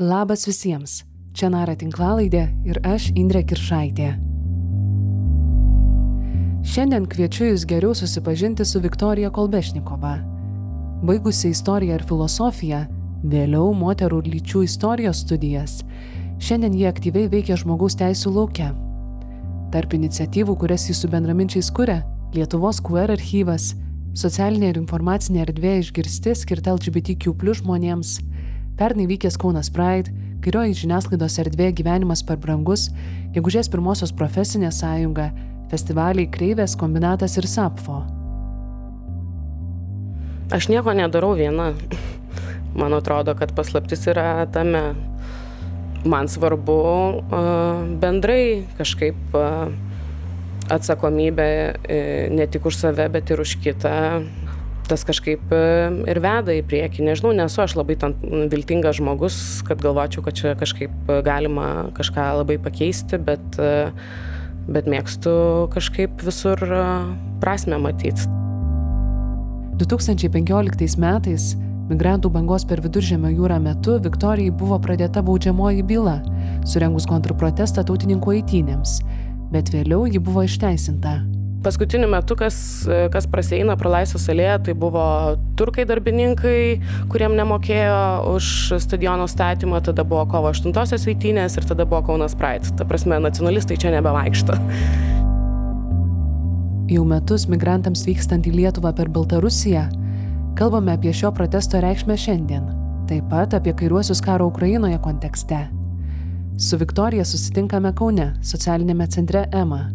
Labas visiems. Čia Nara tinklalaidė ir aš Indrė Kiršaitė. Šiandien kviečiu Jūs geriau susipažinti su Viktorija Kolbešnikova. Baigusi istoriją ir filosofiją, vėliau moterų ir lyčių istorijos studijas, šiandien jie aktyviai veikia žmogaus teisų laukia. Tarp iniciatyvų, kurias jis su bendraminčiais kuria, Lietuvos QR archyvas, socialinė ir informacinė erdvė išgirsti skirta LGBTQ žmonėms, Pernai vykęs Kaunas Pride, kairioji žiniasklaidos erdvė gyvenimas per brangus, gegužės pirmosios profesinė sąjunga, festivaliai Kreivės kombinatas ir Sapfo. Aš nieko nedarau viena. Man atrodo, kad paslaptis yra tame. Man svarbu uh, bendrai kažkaip uh, atsakomybė uh, ne tik už save, bet ir už kitą tas kažkaip e, ir veda į priekį. Nežinau, nesu aš labai ten viltingas žmogus, kad galvočiau, kad čia kažkaip galima kažką labai pakeisti, bet, e, bet mėgstu kažkaip visur prasme matyti. 2015 metais migrantų bangos per viduržėmio jūrą metu Viktorijai buvo pradėta baudžiamoji byla, surengus kontrprotestą tautininkų eitynėms, bet vėliau ji buvo išteisinta paskutiniu metu, kas, kas praseina pro Laisvės alėją, tai buvo turkai darbininkai, kuriem nemokėjo už stadiono statymą, tada buvo kovo 8-osios eitynės ir tada buvo Kaunas Pride. Ta prasme, nacionalistai čia nebevaikšto. Jau metus migrantams vykstant į Lietuvą per Baltarusiją, kalbame apie šio protesto reikšmę šiandien, taip pat apie kairiuosius karo Ukrainoje kontekste. Su Viktorija susitinkame Kaune, socialinėme centre EMA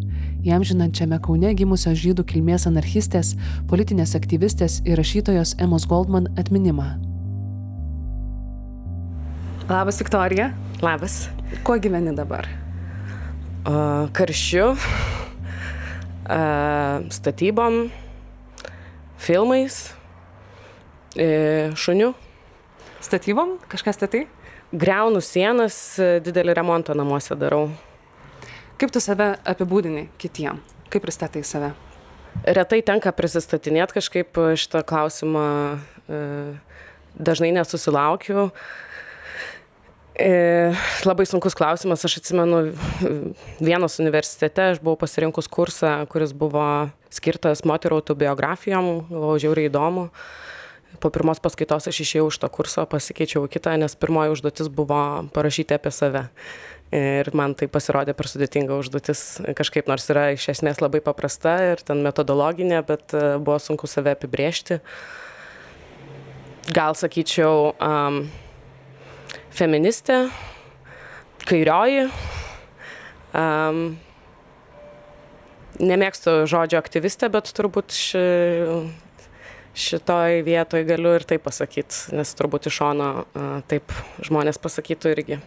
jam žinančiame Kaune gimusios žydų kilmės anarchistės, politinės aktyvistės ir rašytojos Emos Goldman atminimą. Labas, Viktorija. Labas. Kuo gyveni dabar? Uh, karščiu, uh, statybom, filmais, uh, šuniu. Statybom? Kažkas statai? Greunu sienas, didelį remontą namuose darau. Kaip tu save apibūdini kitiem? Kaip pristatai save? Retai tenka prisistatinėti kažkaip šitą klausimą, e, dažnai nesusilaukiu. E, labai sunkus klausimas, aš atsimenu, vienos universitete aš buvau pasirinkus kursą, kuris buvo skirtas moterų autobiografijom, galvojau, žiauriai įdomu. Po pirmos paskaitos aš išėjau iš to kurso, pasikeičiau kitą, nes pirmoji užduotis buvo parašyti apie save ir man tai pasirodė per sudėtinga užduotis kažkaip nors yra iš esmės labai paprasta ir ten metodologinė, bet e, buvo sunku save apibriežti. Gal sakyčiau, um, feministė, kairioji. Um, nemėgstu žodžio aktyvistė, bet turbūt ši, šitoj vietoj galiu ir taip pasakyti, nes turbūt iš šono uh, taip žmonės pasakytų irgi.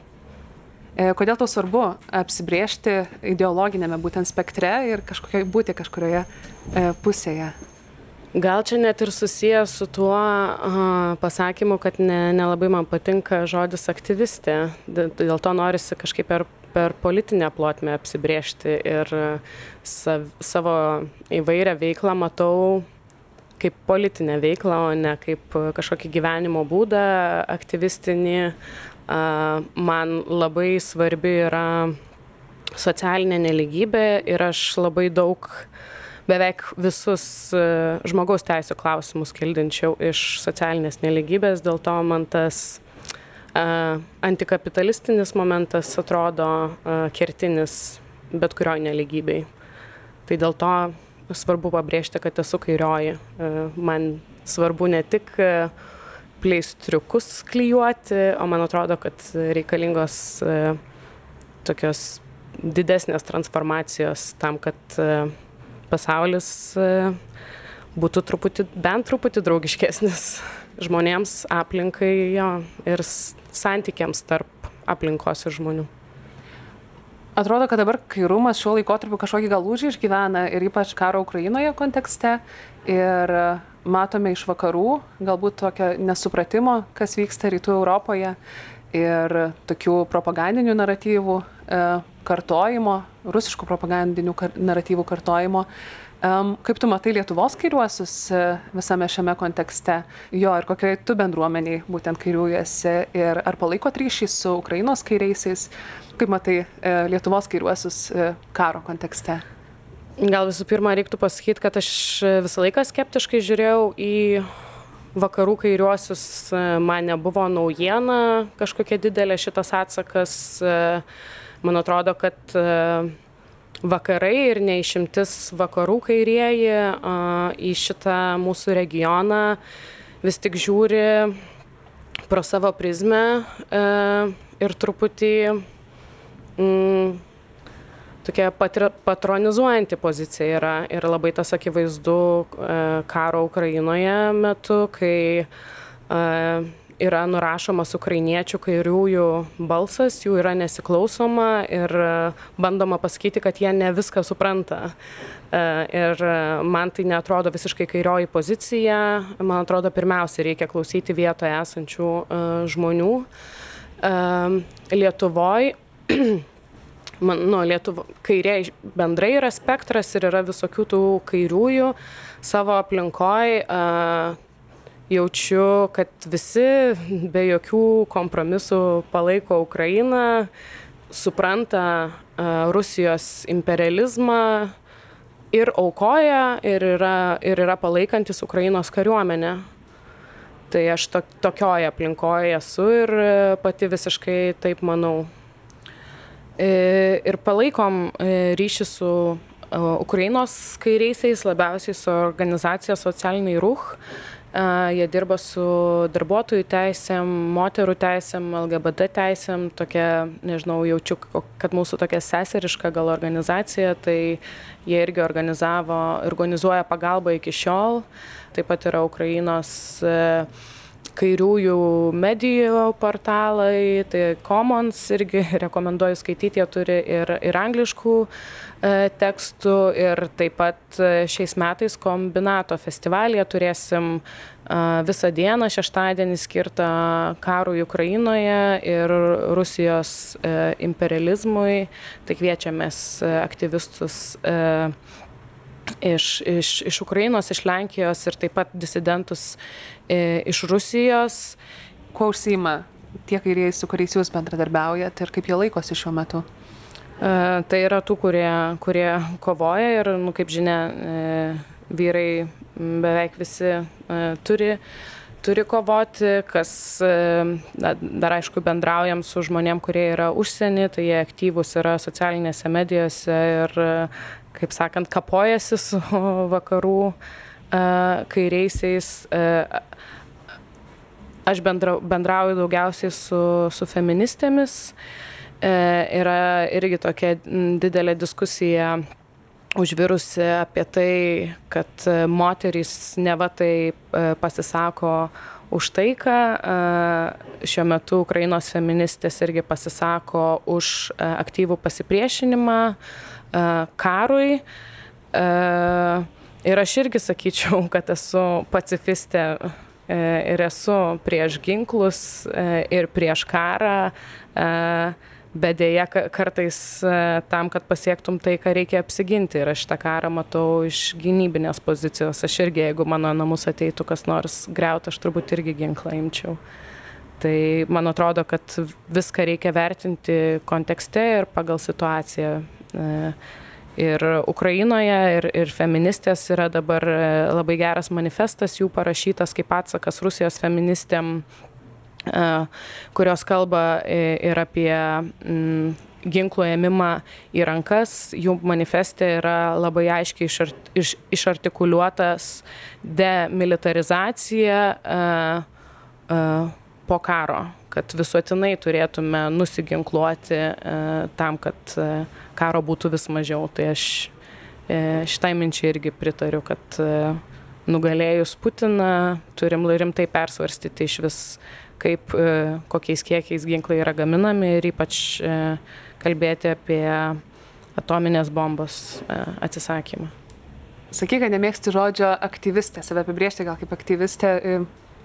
E, kodėl tau svarbu apsibriežti ideologinėme būtent spektre ir kažkokiai būti kažkurioje e, pusėje? Gal čia net ir susijęs su tuo uh, pasakymu, kad ne, nelabai man patinka žodis aktyvistė. Dėl to norisi kažkaip per, per politinę plotmę apsibriežti ir sav, savo įvairią veiklą matau kaip politinę veiklą, o ne kaip kažkokį gyvenimo būdą aktyvistinį man labai svarbi yra socialinė neligybė ir aš labai daug beveik visus e, žmogaus teisų klausimus kildinčiau iš socialinės neligybės, dėl to man tas uh, antikapitalistinis momentas atrodo uh, kertinis bet kurioj neligybei. Tai dėl to svarbu pabrėžti, kad esu kairioji. Man svarbu ne tik uh, pleistriukus klijuoti, o man atrodo, kad reikalingos e, tokios didesnės transformacijos tam, kad e, pasaulis e, būtų truputį, bent truputį draugiškesnis žmonėms, aplinkai jo, ir santykiams tarp aplinkos ir žmonių. Atrodo, kad dabar kairumas šiuo laikotarpiu kažkokį gal lūžį išgyvena ir ypač karo Ukrainoje kontekste. Ir matome iš vakarų galbūt tokio nesupratimo, kas vyksta rytų Europoje ir tokių propagandinių naratyvų e, kartojimo, rusiškų propagandinių kar naratyvų kartojimo. Kaip tu matai Lietuvos kairiuosius e, visame šiame kontekste? Jo, ir kokioje tu bendruomeniai būtent kairiuojasi ir ar palaikot ryšį su Ukrainos kairiaisiais? Kaip matai e, Lietuvos kairiuosius e, karo kontekste? Gal visų pirma reiktų pasakyti, kad aš visą laiką skeptiškai žiūrėjau į vakarų kairiuosius, man nebuvo naujiena kažkokia didelė šitas atsakas. Man atrodo, kad vakarai ir neišimtis vakarų kairieji į šitą mūsų regioną vis tik žiūri pro savo prizmę e, ir truputį mm, tokia patri, patronizuojanti pozicija yra ir labai tas akivaizdu e, karo Ukrainoje metu, kai e, yra nurašomas ukrainiečių kairiųjų balsas, jų yra nesiklausoma ir e, bandoma pasakyti, kad jie ne viską supranta. Ir man tai netrodo visiškai kairioji pozicija, man atrodo pirmiausia reikia klausyti vietoje esančių žmonių. Lietuvoje man, nu, Lietuvo, kairė bendrai yra spektras ir yra visokių tų kairiųjų savo aplinkoje. Uh, jaučiu, kad visi be jokių kompromisų palaiko Ukrainą, supranta Rusijos imperializmą ir aukoja, ir yra, ir yra palaikantis Ukrainos kariuomenę. Tai aš to, tokioje aplinkoje esu ir pati visiškai taip manau. E, ir palaikom e, ryšį su Ukrainos kairiaisiais, labiausiai su organizacija Socialiniai Ruch Jie dirba su darbuotojų teisėm, moterų teisėm, LGBT teisėm, tokia, nežinau, jaučiu, kad mūsų tokia seseriška gal organizacija, tai jie irgi organizavo, organizuoja pagalbą iki šiol. Taip pat yra Ukrainos kairiųjų medijų portalai, tai Commons irgi rekomenduoju skaityti, jie turi ir, ir angliškų E, tekstų ir taip pat e, šiais metais kombinato festivalyje turėsim e, visą dieną šeštadienį skirtą karui Ukrainoje ir Rusijos imperializmui. Tai kviečiamės aktyvistus iš, iš, iš Ukrainos, iš Lenkijos ir taip pat disidentus iš Rusijos. Kuo užsima tie kairieji, su kuriais jūs bendradarbiaujat ir kaip jie laikosi šiuo metu? E, tai yra tų, kurie, kurie kovoja ir, nu, kaip žinia, e, vyrai beveik visi e, turi, turi kovoti, kas na, dar aišku bendraujam su žmonėm, kurie yra užsienį, tai jie aktyvūs yra socialinėse medijose ir, kaip sakant, kapojasi su vakarų kairiaisiais. Aš bendrauju daugiausiai su, su feministėmis. E, yra irgi tokia didelė diskusija užvirusi apie tai, kad moterys neva tai e, pasisako už taiką. E, šiuo metu Ukrainos feministės irgi pasisako už aktyvų pasipriešinimą karui. Ir aš irgi sakyčiau, kad esu pacifistė ir esu prieš ginklus ir prieš karą bet dėja kartais e, tam, kad pasiektum tai, ką reikia apsiginti. Ir aš tą karą matau iš gynybinės pozicijos. Aš irgi, jeigu mano namus ateitų kas nors greuti, aš turbūt irgi ginklą imčiau. Tai man atrodo, kad viską reikia vertinti kontekste ir pagal situaciją. E, ir Ukrainoje, ir, ir feministės yra dabar e, labai geras manifestas jų parašytas kaip atsakas Rusijos feministėm kurios kalba ir apie mm, ginklų ėmimą į rankas. Jų manifeste yra labai aiškiai išart, iš, išartikuliuotas demilitarizacija uh, uh, po karo, kad visuotinai turėtume nusiginkluoti uh, tam, kad uh, karo būtų vis mažiau. Tai aš uh, šitai minčiai irgi pritariu, kad uh, nugalėjus Putiną turim rimtai persvarstyti iš vis kaip, e, kokiais kiekiais ginklai yra gaminami ir ypač e, kalbėti apie atominės bombos e, atsisakymą. Sakyk, kad nemėgsti žodžio aktyvistė, save apibriežti gal kaip aktyvistė.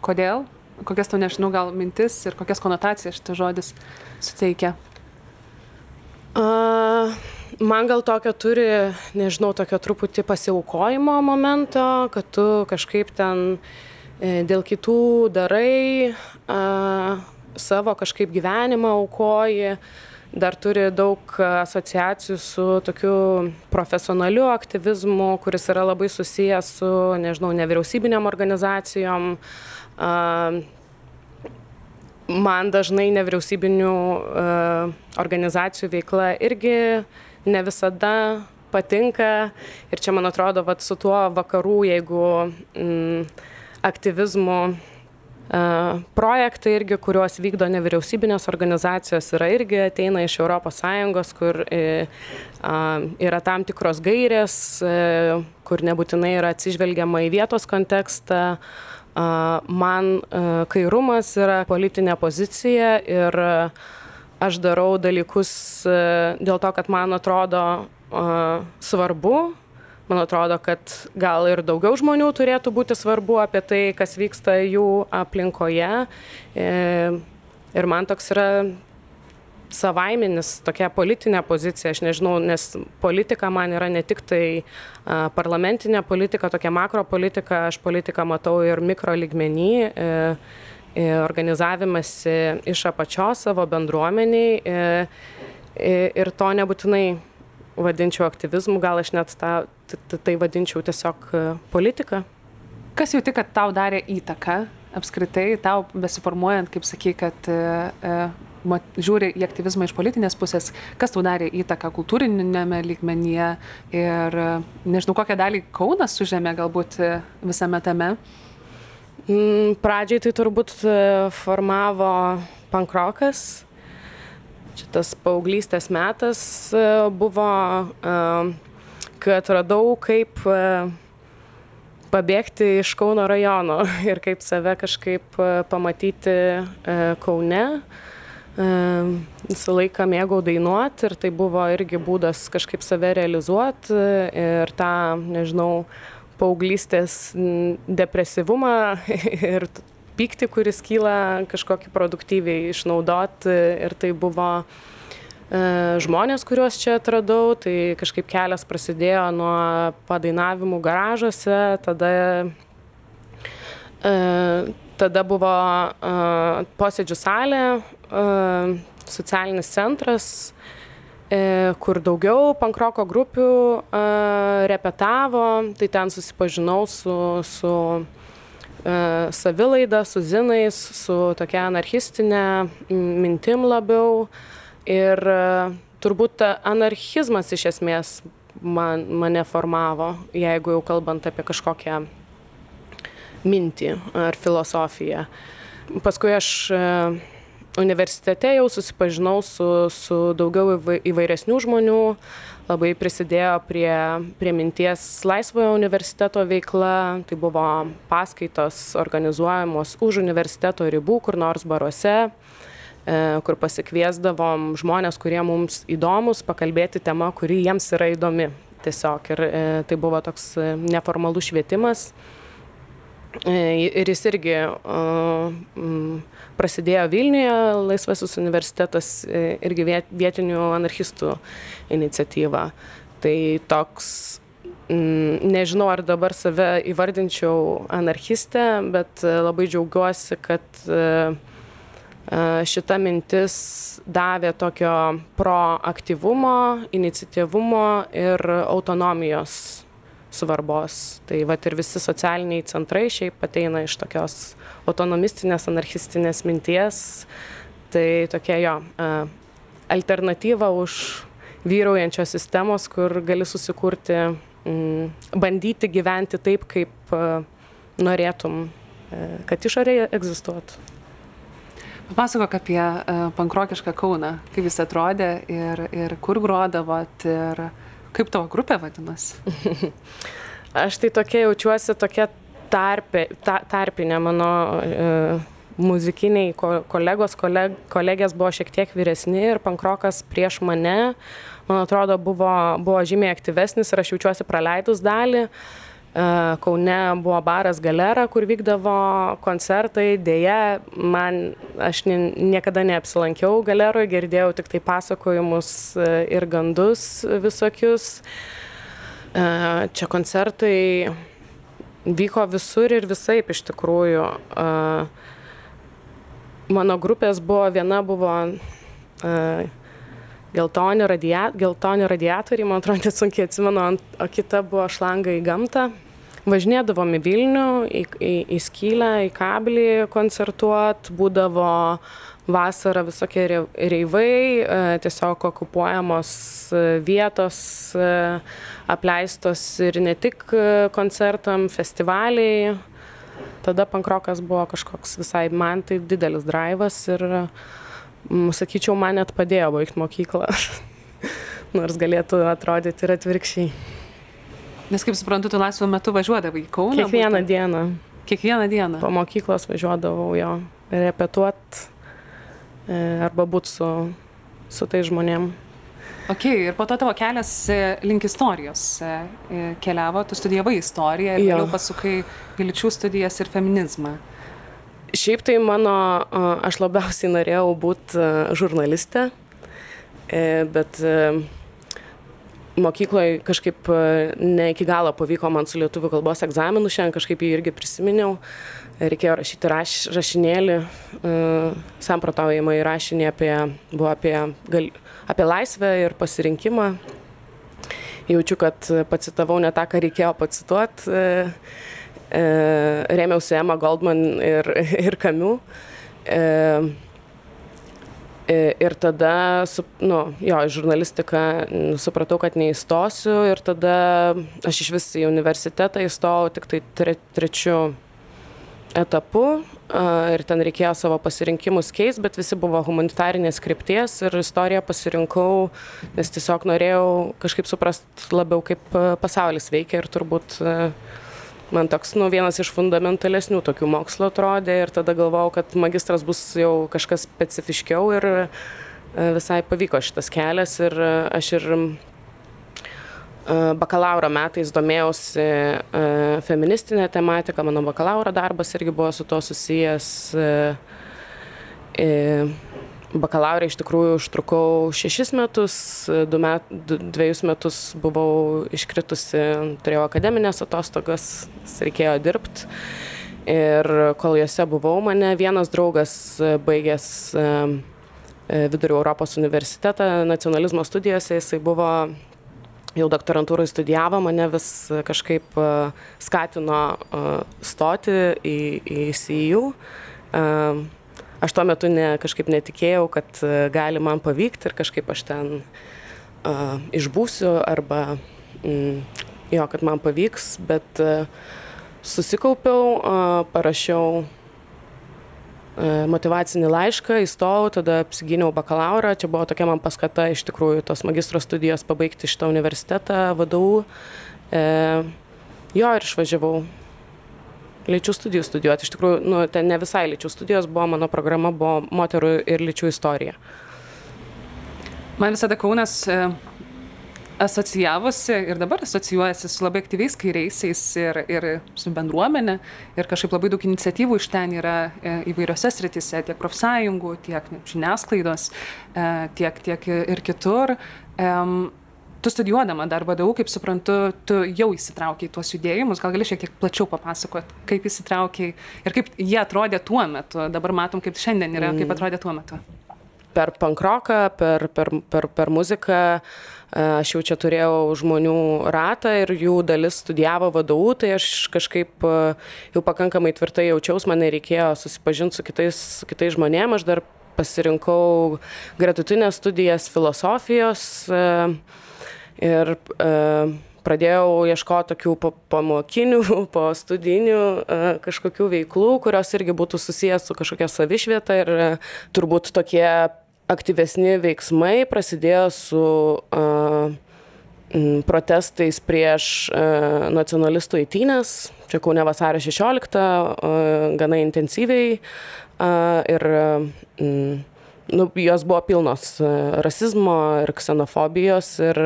Kodėl? Kokias tau nežinau gal mintis ir kokias konotacijas šitas žodis suteikia? Uh man gal tokio turi, nežinau, tokio truputį pasiaukojimo momento, kad tu kažkaip ten e, dėl kitų darai, a, savo kažkaip gyvenimą aukoji, dar turi daug asociacijų su tokiu profesionaliu aktyvizmu, kuris yra labai susijęs su, nežinau, nevyriausybinėm organizacijom. A, man dažnai nevyriausybinių uh, organizacijų veikla irgi ne visada patinka. Ir čia man atrodo vat su tuo vakarų jeigu mm, aktyvizmu uh, projektai irgi kuriuos vykdo nevyriausybinės organizacijos yra irgi ateina iš sąjungos kur uh, yra tam tikros gairės kur nebūtinai yra atsižvelgiama į vietos kontekstą man kairumas yra politinė pozicija ir aš darau dalykus dėl to, kad man atrodo svarbu, man atrodo, kad gal ir daugiau žmonių turėtų būti svarbu apie tai, kas vyksta jų aplinkoje. E, ir man toks yra savaiminis tokia politinė pozicija, aš nežinau, nes politika man yra ne tik tai a, parlamentinė politika, tokia makro politika, aš politiką matau ir mikro lygmenį. E, e, organizavimasi iš apačios savo bendruomeniai e, e, ir to nebūtinai vadinčiau aktyvizmu, gal aš net tą, tai vadinčiau tiesiog e, politika. Kas jau tik, kad tau darė įtaką apskritai, tau besiformuojant, kaip sakai, kad žiūri į aktyvizmą iš politinės pusės, kas tau darė įtaką kultūrinėme lygmenyje ir nežinau, kokią dalį Kaunas užėmė galbūt visame tame. Mm, pradžiai tai turbūt e, formavo pankrokas. Šitas paauglystės metas e, buvo, e, kai atradau, kaip pabėgti iš Kauno rajono ir kaip save kažkaip pamatyti Kaune visą laiką mėgau dainuot ir tai buvo irgi būdas kažkaip save realizuot ir tą, nežinau, paauglystės depresyvumą ir pyktį, kuris kyla kažkokį produktyviai išnaudot. Ir tai buvo e, žmonės, kuriuos čia atradau, tai kažkaip kelias prasidėjo nuo padainavimų garažuose, tada e, tada buvo uh, posėdžių salė, uh, socialinis centras, uh, kur daugiau pankroko grupių uh, repetavo, tai ten susipažinau su, su uh, savilaida, su zinais, su tokia anarchistinė mintim labiau. Ir uh, turbūt anarchizmas iš esmės man, mane formavo, jeigu jau kalbant apie kažkokią mintį ar filosofiją. Paskui aš e, universitete jau susipažinau su, su daugiau įvairesnių žmonių, labai prisidėjo prie, prie minties laisvojo universiteto veikla, tai buvo paskaitos organizuojamos už universiteto ribų, kur nors baruose e, kur pasikviesdavom žmonės, kurie mums įdomus, pakalbėti tema, kuri jiems yra įdomi. Tiesiog ir e, tai buvo toks neformalus švietimas. Ir jis irgi prasidėjo Vilniuje, Laisvasis universitetas irgi vietinių anarchistų iniciatyva. Tai toks, nežinau ar dabar save įvardinčiau anarchistę, bet labai džiaugiuosi, kad šita mintis davė tokio proaktyvumo, iniciatyvumo ir autonomijos svarbos. Tai va ir visi socialiniai centrai šiaip ateina iš tokios autonomistinės, anarchistinės minties. Tai tokia jo alternatyva už vyraujančios sistemos, kur gali susikurti, mm, bandyti gyventi taip, kaip norėtum, e, kad išorėje egzistuotų. Papasakok apie uh, pankrokišką Kauną, kaip jis atrodė ir, ir kur grodavot ir Kaip tavo grupė vadinasi? Aš tai tokia jaučiuosi tokia tarpė, ta, tarpinė mano e, muzikiniai ko, kolegos, koleg, kolegės buvo šiek tiek vyresni ir pankrokas prieš mane, man atrodo, buvo, buvo žymiai aktyvesnis ir aš jaučiuosi praleidus dalį. Kaune buvo baras Galera, kur vykdavo koncertai, dėja, man, aš niekada neapsilankiau Galeroje, girdėjau tik tai pasakojimus ir gandus visokius. Čia koncertai vyko visur ir visaip iš tikrųjų. Mano grupės buvo, viena buvo geltoni, radia, geltoni radiatoriai, man atrodo, net sunkiai atsimenu, o kita buvo šlanga į gamtą. Važinėdavom į Vilnių, į, į, į Skylę, į Kablį koncertuot, būdavo vasarą visokie reivai, e, tiesiog okupuojamos e, vietos, e, apleistos ir ne tik koncertam, festivaliai. Tada pankrokas buvo kažkoks visai man tai didelis drivas ir sakyčiau, man net padėjo baigti mokyklą, nors galėtų atrodyti ir atvirkščiai. Nes kaip suprantu, tu laisvo metu važiuodavai į Kauną? Kiekvieną būtent. dieną. Kiekvieną dieną. Po mokyklos važiuodavau jo repetuot e, arba būti su, su tai žmonėm. Ok, ir po to tavo kelias e, link istorijos e, keliavo, tu studijavai istoriją ir vėliau pasukai į lyčių studijas ir feminizmą. Šiaip tai mano, aš labiausiai norėjau būti žurnalistė, e, bet e, mokykloje kažkaip e, ne iki galo pavyko man su lietuvių kalbos egzaminu, šiandien kažkaip jį irgi prisiminiau. Reikėjo rašyti raš, rašinėlį, samprotaujimą į rašinį apie, buvo apie, gal, apie laisvę ir pasirinkimą. Jaučiu, kad pacitavau ne tą, ką reikėjo pacituoti E, rėmiausi Emma Goldman ir, ir Kamiu. E, e, ir tada, su, nu, jo, žurnalistiką supratau, kad neįstosiu ir tada aš iš vis į universitetą įstojau tik tai tre, trečiu etapu ir ten reikėjo savo pasirinkimus keis, bet visi buvo humanitarinės krypties ir istoriją pasirinkau, nes tiesiog norėjau kažkaip suprasti labiau, kaip pasaulis veikia ir turbūt uh, man toks nu vienas iš fundamentalesnių tokių mokslų atrodė ir tada galvojau, kad magistras bus jau kažkas specifiškiau ir e, visai pavyko šitas kelias ir e, aš ir e, bakalauro metais domėjausi feministinę tematiką, mano bakalauro darbas irgi buvo su to susijęs bakalaure iš tikrųjų užtrukau šešis metus, du met, du, dviejus metus buvau iškritusi, turėjau akademinės atostogas, reikėjo dirbti. Ir kol juose buvau, mane vienas draugas baigęs e, e, Vidurio Europos universitetą nacionalizmo studijose, jisai buvo jau doktorantūrai studijavo, mane vis kažkaip e, skatino stoti į, į CEU aš tuo metu ne, kažkaip netikėjau, kad e, gali man pavykti ir kažkaip aš ten uh, išbūsiu arba mm, jo, kad man pavyks, bet uh, susikaupiau, uh, parašiau motivacinį laišką, įstojau, tada apsigyniau bakalauro, čia buvo tokia man paskata iš tikrųjų tos magistro studijos pabaigti šitą universitetą, vadovų. E, jo ir išvažiavau lyčių studijų studijuoti. Iš tikrųjų, nu, ten ne visai lyčių studijos buvo, mano programa buvo moterų ir lyčių istorija. Man visada Kaunas e, asocijavosi ir dabar asocijuojasi su labai aktyviais kairiaisiais ir, ir su bendruomenė. Ir kažkaip labai daug iniciatyvų iš ten yra e, įvairiose sritise, tiek profsąjungų, tiek žiniasklaidos, e, tiek, tiek ir kitur tu studijuodama dar VDU, kaip suprantu, tu jau įsitraukiai tuos judėjimus, gal gali šiek tiek plačiau papasakoti, kaip įsitraukiai ir kaip jie atrodė tuo metu, dabar matom, kaip šiandien yra, kaip mm. atrodė tuo metu. Per pankroką, per, per, per, per muziką e, aš jau čia turėjau žmonių ratą ir jų dalis studijavo vadovų, tai aš kažkaip e, jau pakankamai tvirtai jaučiaus, man reikėjo susipažinti su kitais, su kitais žmonėmis, aš dar pasirinkau gretutinės studijas filosofijos. Uh, ir e, pradėjau ieškoti tokių pamokinių, po studinių e, kažkokių veiklų, kurios irgi būtų susijęs su kažkokia savišvieta ir e, turbūt tokie aktyvesni veiksmai prasidėjo su uh, protestais prieš uh, nacionalistų eitynės, čia Kaune vasario 16, uh, gana intensyviai uh, ir uh, nu, jos buvo pilnos e, rasizmo ir ksenofobijos ir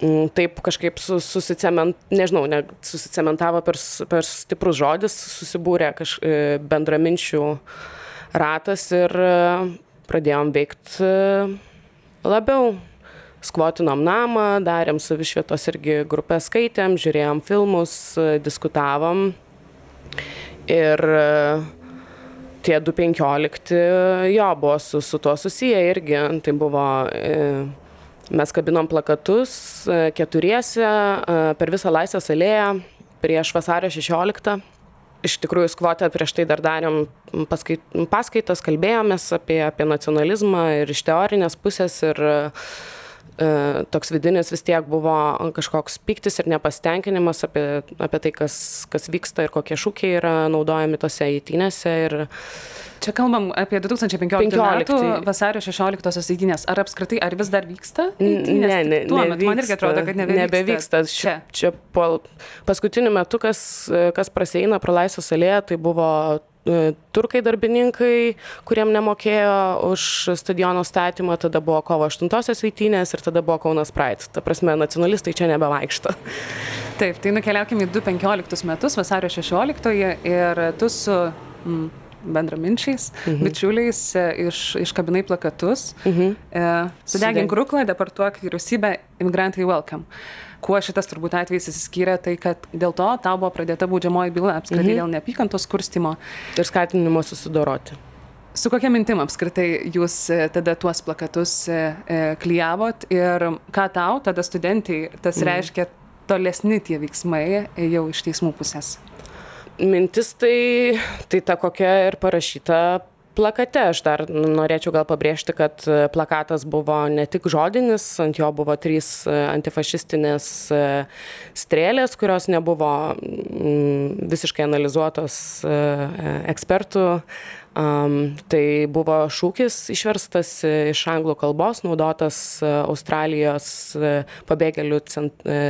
mm, taip kažkaip susicement, nežinau, ne, susicementavo per, per stiprus žodis, susibūrė kaž, bendraminčių ratas ir pradėjom veikti labiau skvotinom namą, darėm savišvietos irgi grupę skaitėm, žiūrėjom filmus, diskutavom. Ir tie 2.15 jo buvo su, su tuo susiję irgi. Tai buvo, mes kabinom plakatus keturiese per visą Laisvės alėją prieš vasario 16 iš tikrųjų skvote prieš tai dar darėm paskait, paskaitas, kalbėjomės apie, apie nacionalizmą ir iš teorinės pusės ir uh, E, toks vidinis vis tiek buvo kažkoks pyktis ir nepasitenkinimas apie, apie tai, kas, kas vyksta ir kokie šūkiai yra naudojami tose įtynėse. Ir... Čia kalbam apie 2015 metų vasario 16-osios įtynės. Ar apskritai, ar vis dar vyksta? Įtynės? Ne, ne, Tuo metu man irgi atrodo, kad nebevyksta. Nebevyksta. Čia, čia po paskutiniu metu, kas, kas praseina pro laisvą salėją, tai buvo E, turkai darbininkai, kuriem nemokėjo už stadiono statymą, tada buvo kovo 8-osios eitynės ir tada buvo Kaunas Pride. Ta prasme, nacionalistai čia nebevaikšto. Taip, tai nukeliaukime į 2015 metus, vasario 16-oje ir tu su mm, bendraminčiais, mhm. bičiuliais e, iš, iškabinai plakatus. Mhm. E, sudegink ruklą, deportuok vyriausybę, imigrantai welcome kuo šitas turbūt atvejis įsiskyrė, tai kad dėl to tau buvo pradėta baudžiamoji byla apskritai mhm. dėl neapykantos kurstimo. Ir skatinimo susidoroti. Su kokia mintim apskritai jūs e, tada tuos plakatus e, e, klyjavot ir ką tau tada studentai tas mhm. reiškia tolesni tie veiksmai jau iš teismų pusės? Mintis tai, tai ta kokia ir parašyta plakate. Aš dar norėčiau gal pabrėžti kad e, plakatas buvo ne tik žodinis ant jo buvo trys e, antifašistinės e, strėlės kurios nebuvo mm, visiškai analizuotos ekspertų. Tai buvo šūkis išverstas iš anglų kalbos naudotas australijos pabėgėlių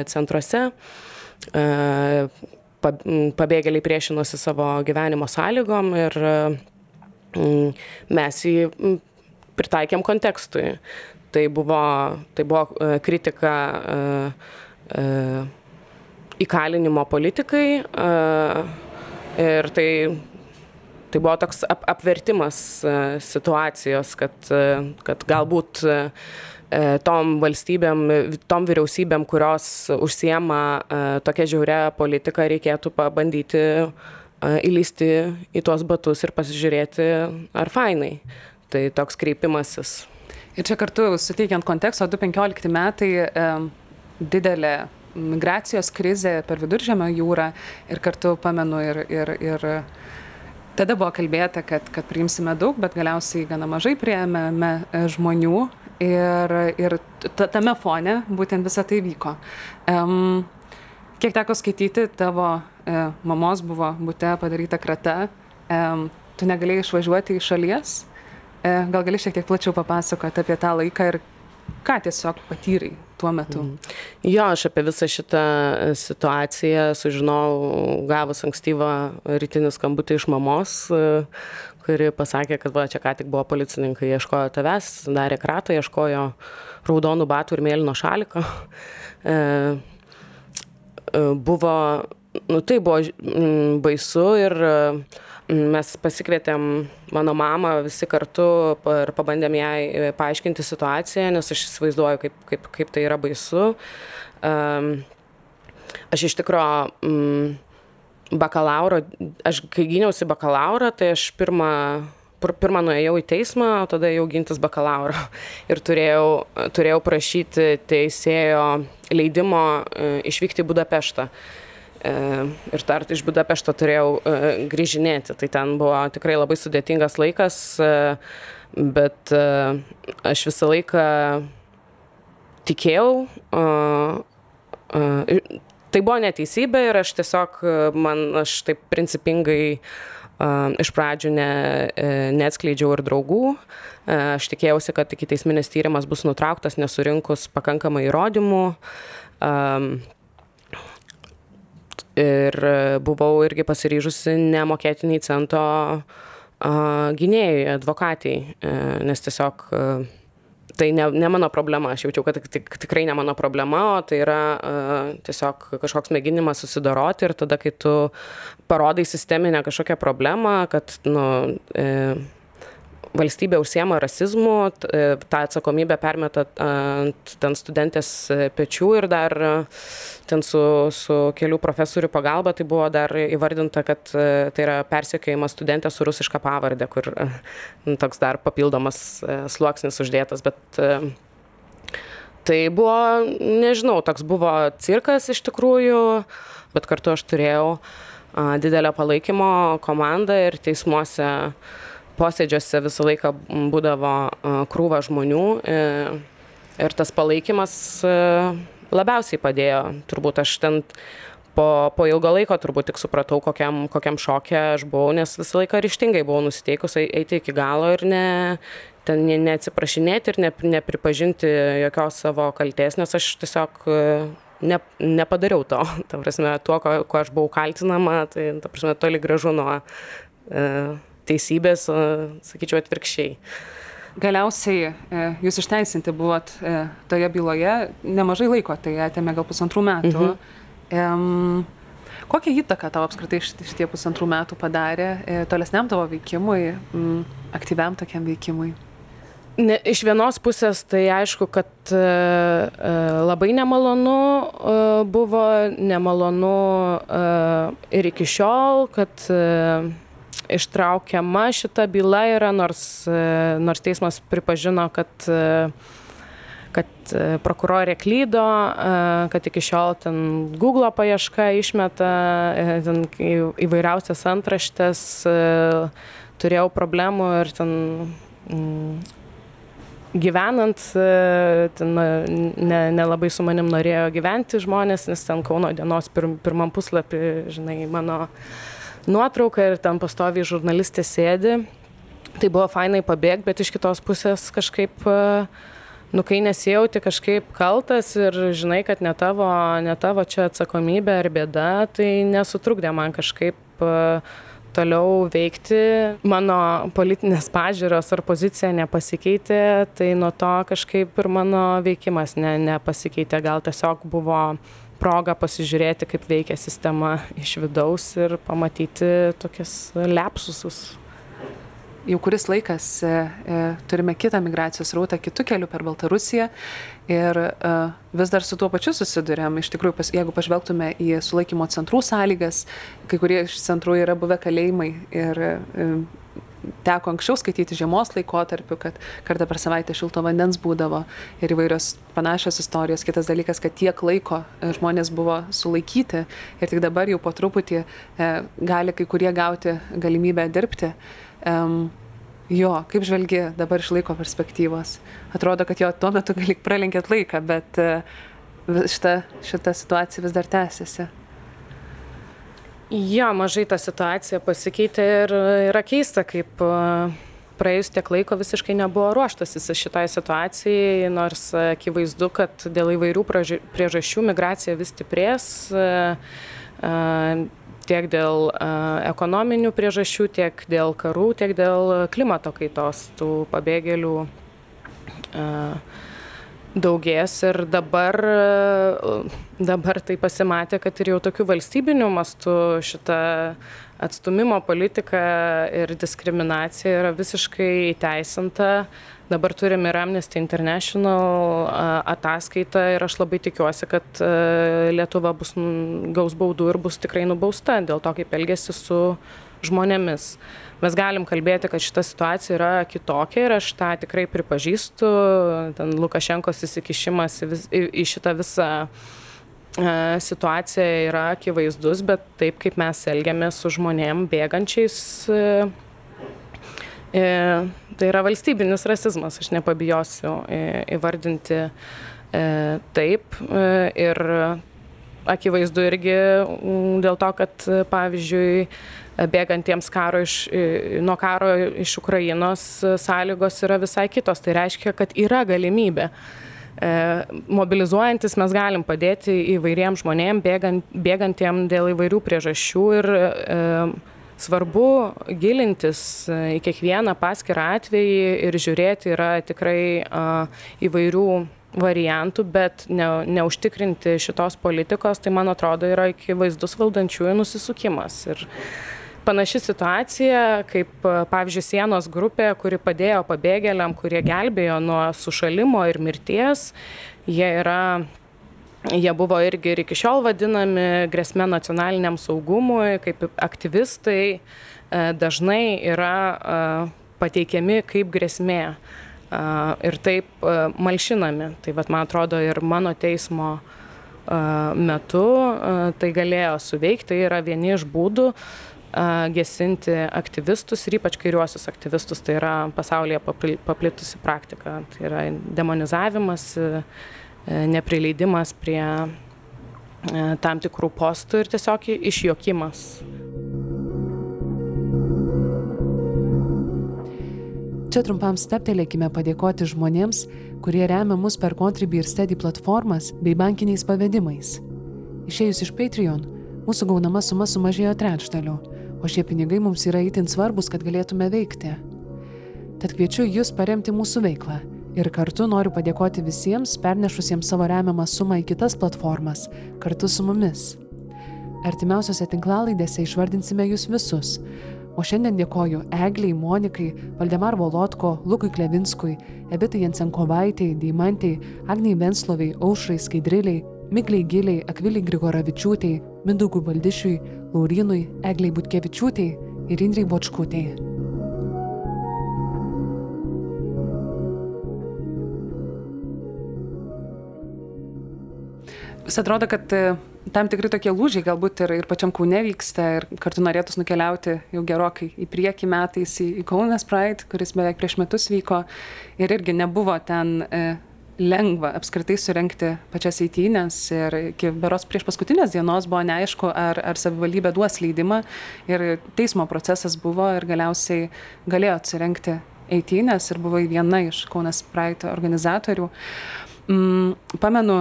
centruose. Pabėgėliai priešinosi savo gyvenimo sąlygom ir Mm, mes jį mm, pritaikėm kontekstui. Tai buvo, tai buvo e, kritika e, e, įkalinimo politikai ir tai, tai buvo toks ap, apvertimas situacijos, kad, kad galbūt tom valstybėm, tom vyriausybėm, kurios užsiema tokia žiauria politika, reikėtų pabandyti įlysti į tuos batus ir pasižiūrėti, ar fainai. Tai toks kreipimasis. Ir čia kartu suteikiant konteksto, 2015 metai e, didelė migracijos krizė per viduržėmio jūrą ir kartu pamenu ir, ir, ir tada buvo kalbėta, kad, kad priimsime daug, bet galiausiai gana mažai prieėmėme žmonių ir, ir tame fone būtent visą tai vyko. Um, kiek teko skaityti tavo e, mamos buvo bute padaryta krata, e, tu negalėjai išvažiuoti iš šalies. E, gal gali šiek tiek plačiau papasakoti apie tą laiką ir ką tiesiog patyrai tuo metu? Mm. Jo, aš apie visą šitą situaciją sužinojau gavus ankstyvą rytinį skambutį iš mamos, e, kuri pasakė, kad va, čia ką tik buvo policininkai, ieškojo tavęs, darė kratą, ieškojo raudonų batų ir mėlyno šaliko. E, e buvo nu tai buvo mm, baisu ir mm, mes pasikvietėm mano mamą visi kartu ir pabandėm jai e, paaiškinti situaciją, nes aš įsivaizduoju, kaip, kaip, kaip tai yra baisu. Aš iš tikrųjų mm, bakalauro, aš kai gyniausi bakalauro, tai aš pirmą pirmą nuėjau į teismą, o tada jau gintis bakalauro. Ir turėjau, turėjau prašyti teisėjo leidimo e, išvykti į Budapeštą. E, ir dar iš Budapešto turėjau e, grįžinėti. Tai ten buvo tikrai labai sudėtingas laikas, e, bet aš visą laiką tikėjau. Tai buvo neteisybė ir aš tiesiog, man, aš taip principingai iš pradžių ne, neatskleidžiau ir draugų. Aš tikėjausi, kad iki teisminis tyrimas bus nutrauktas nesurinkus pakankamai įrodymų ir buvau irgi pasiryžusi nemokėti nei cento gynėjui, advokatai, e, nes tiesiog e, tai ne, ne mano problema, aš jaučiau, kad tik, tikrai ne mano problema, o tai yra uh, tiesiog kažkoks mėginimas susidoroti ir tada, kai tu parodai sisteminę kažkokią problemą, kad, nu, e, valstybė užsiema rasizmu, e, tą atsakomybę permeta ant ten studentės pečių ir dar ten su, su kelių profesorių pagalba tai buvo dar įvardinta, kad e, tai yra persiekėjimas studentė su rusiška pavardė, kur nu, toks dar papildomas e, sluoksnis uždėtas, bet tai buvo, nežinau, toks buvo cirkas iš tikrųjų, bet kartu aš turėjau didelę palaikymo komandą ir teismuose posėdžiuose visą laiką būdavo krūva žmonių e, ir tas palaikymas e, labiausiai padėjo. Turbūt aš ten po, po ilgo laiko turbūt tik supratau, kokiam, kokiam šokė aš buvau, nes visą laiką ryštingai buvau nusiteikus eiti iki galo ir ne, ten neatsiprašinėti ir ne, nepripažinti jokios savo kalties, nes aš tiesiog e, ne, nepadariau to. Ta prasme, tuo, ko, ko aš buvau kaltinama, tai ta prasme, toli gražu nuo e, teisybės, sakyčiau, atvirkščiai. Galiausiai e, jūs išteisinti buvot e, toje byloje nemažai laiko, tai atėmė gal pusantrų metų. Mhm. Kokią įtaką tavo apskritai šitie pusantrų metų padarė e, tolesniam tavo veikimui, aktyviam tokiam veikimui? Ne, iš vienos pusės tai aišku, kad e, labai nemalonu e, buvo, nemalonu e, ir iki šiol, kad e, ištraukiama šita byla yra, nors, e, nors teismas pripažino, kad e, kad e, prokurorė klydo, kad iki šiol ten Google paieška išmeta ten įvairiausias antraštės, turėjau problemų ir ten mm, gyvenant, nelabai ne su manim norėjo gyventi žmonės, nes ten Kauno dienos pir, pirmam puslapį, žinai, mano uh, nuotrauką ir ten pastoviai žurnalistė sėdi. Tai buvo fainai pabėgti, bet iš kitos pusės kažkaip, e, nu kai nesijauti kažkaip kaltas ir žinai, kad ne tavo, ne tavo čia atsakomybė ar bėda, tai nesutrukdė man kažkaip e, toliau veikti. Mano politinės pažiūros ar pozicija nepasikeitė, tai nuo to kažkaip ir mano veikimas ne, nepasikeitė. Gal tiesiog buvo proga pasižiūrėti, kaip veikia sistema iš vidaus ir pamatyti tokius lepsusus. Jau kuris laikas e, e, turime kitą migracijos rautą kitų kelių per Baltarusiją ir e, vis dar su tuo pačiu susidurėm. Iš tikrųjų, pas, jeigu pažvelgtume į sulaikymo centrų sąlygas, kai kurie iš centrų yra buvę kalėjimai ir e, teko anksčiau skaityti žiemos laikotarpiu, kad kartą per savaitę šilto vandens būdavo ir įvairios panašios istorijos. Kitas dalykas, kad tiek laiko e, žmonės buvo sulaikyti ir tik dabar jau po truputį e, gali kai kurie gauti galimybę dirbti. Um, jo, kaip žvelgi dabar iš laiko perspektyvos? Atrodo, kad jo tuo metu gali pralenkėt laiką, bet uh, šita, šita situacija vis dar tęsiasi. Jo, mažai ta situacija pasikeitė ir yra keista, kaip e, praėjus tiek laiko visiškai nebuvo ruoštasi šitai situacijai, nors akivaizdu, kad dėl įvairių priežasčių migracija vis stiprės e, e, tiek dėl ekonominių priežasčių, tiek dėl karų, tiek dėl klimato kaitos tų pabėgėlių. Uh, daugės ir dabar, dabar tai pasimatė, kad ir jau tokių valstybinių mastų šita atstumimo politika ir diskriminacija yra visiškai įteisinta. Dabar turim ir Amnesty International ataskaitą ir aš labai tikiuosi, kad Lietuva bus, gaus baudų ir bus tikrai nubausta dėl to, kaip elgesi su žmonėmis mes galim kalbėti, kad šita situacija yra kitokia ir aš tą tikrai pripažįstu. Ten Lukašenkos įsikišimas į, vis, į, į šitą visą e, situacija yra akivaizdus, bet taip kaip mes elgiamės su žmonėm bėgančiais, e, e, tai yra valstybinis rasizmas, aš nepabijosiu įvardinti taip. Ir akivaizdu irgi dėl to, kad pavyzdžiui bėgantiems karo iš, nuo karo iš Ukrainos sąlygos yra visai kitos. Tai reiškia, kad yra galimybė. E, mobilizuojantis mes galim padėti įvairiems žmonėms, bėgant, bėgantiem dėl įvairių priežasčių ir e, svarbu gilintis į kiekvieną paskirą atvejį ir žiūrėti yra tikrai įvairių variantų, bet ne, neužtikrinti šitos politikos, tai man atrodo yra akivaizdus valdančiųjų nusisukimas. Ir panaši situacija, kaip pavyzdžiui sienos grupė, kuri padėjo pabėgėliam, kurie gelbėjo nuo sušalimo ir mirties, jie yra Jie buvo irgi ir iki šiol vadinami grėsme nacionaliniam saugumui, kaip aktyvistai e, dažnai yra e, pateikiami kaip grėsmė ir taip malšinami. Tai vat, man atrodo ir mano teismo metu tai galėjo suveikti, tai yra vieni iš būdų gesinti aktyvistus ir ypač kairiuosius aktyvistus, tai yra pasaulyje paplitusi praktika. Tai yra demonizavimas, neprileidimas prie tam tikrų postų ir tiesiog išjokimas. Čia trumpam steptelėkime padėkoti žmonėms, kurie remia mus per Contribui ir Steady platformas bei bankiniais pavedimais. Išėjus iš Patreon, mūsų gaunama suma sumažėjo trečdaliu, o šie pinigai mums yra itin svarbus, kad galėtume veikti. Tad kviečiu Jūs paremti mūsų veiklą ir kartu noriu padėkoti visiems pernešusiems savo remiamą sumą į kitas platformas kartu su mumis. Artimiausiose tinklalaidėse išvardinsime Jūs visus, O šiandien dėkoju Egliai, Monikai, Valdemar Volotko, Lukui Klevinskui, Evitai Jensenkovaitei, Deimantei, Agniai Vensloviai, Aušrai Skaidriliai, Migliai Giliai, Akviliai Grigoravičiūtei, Mindugui Baldišiui, Laurinui, Egliai Butkevičiūtei ir Indrai Bočkutei. Vis atrodo, kad tam tikri tokie lūžiai galbūt ir, ir pačiam Kaune vyksta ir kartu norėtųs nukeliauti jau gerokai į priekį metais į, į Kaunas Pride, kuris beveik prieš metus vyko ir irgi nebuvo ten e, lengva apskritai surenkti pačias eitynės ir iki beros prieš paskutinės dienos buvo neaišku, ar, ar savivaldybė duos leidimą ir teismo procesas buvo ir galiausiai galėjo atsirenkti eitynės ir buvo viena iš Kaunas Pride organizatorių. Mm, pamenu,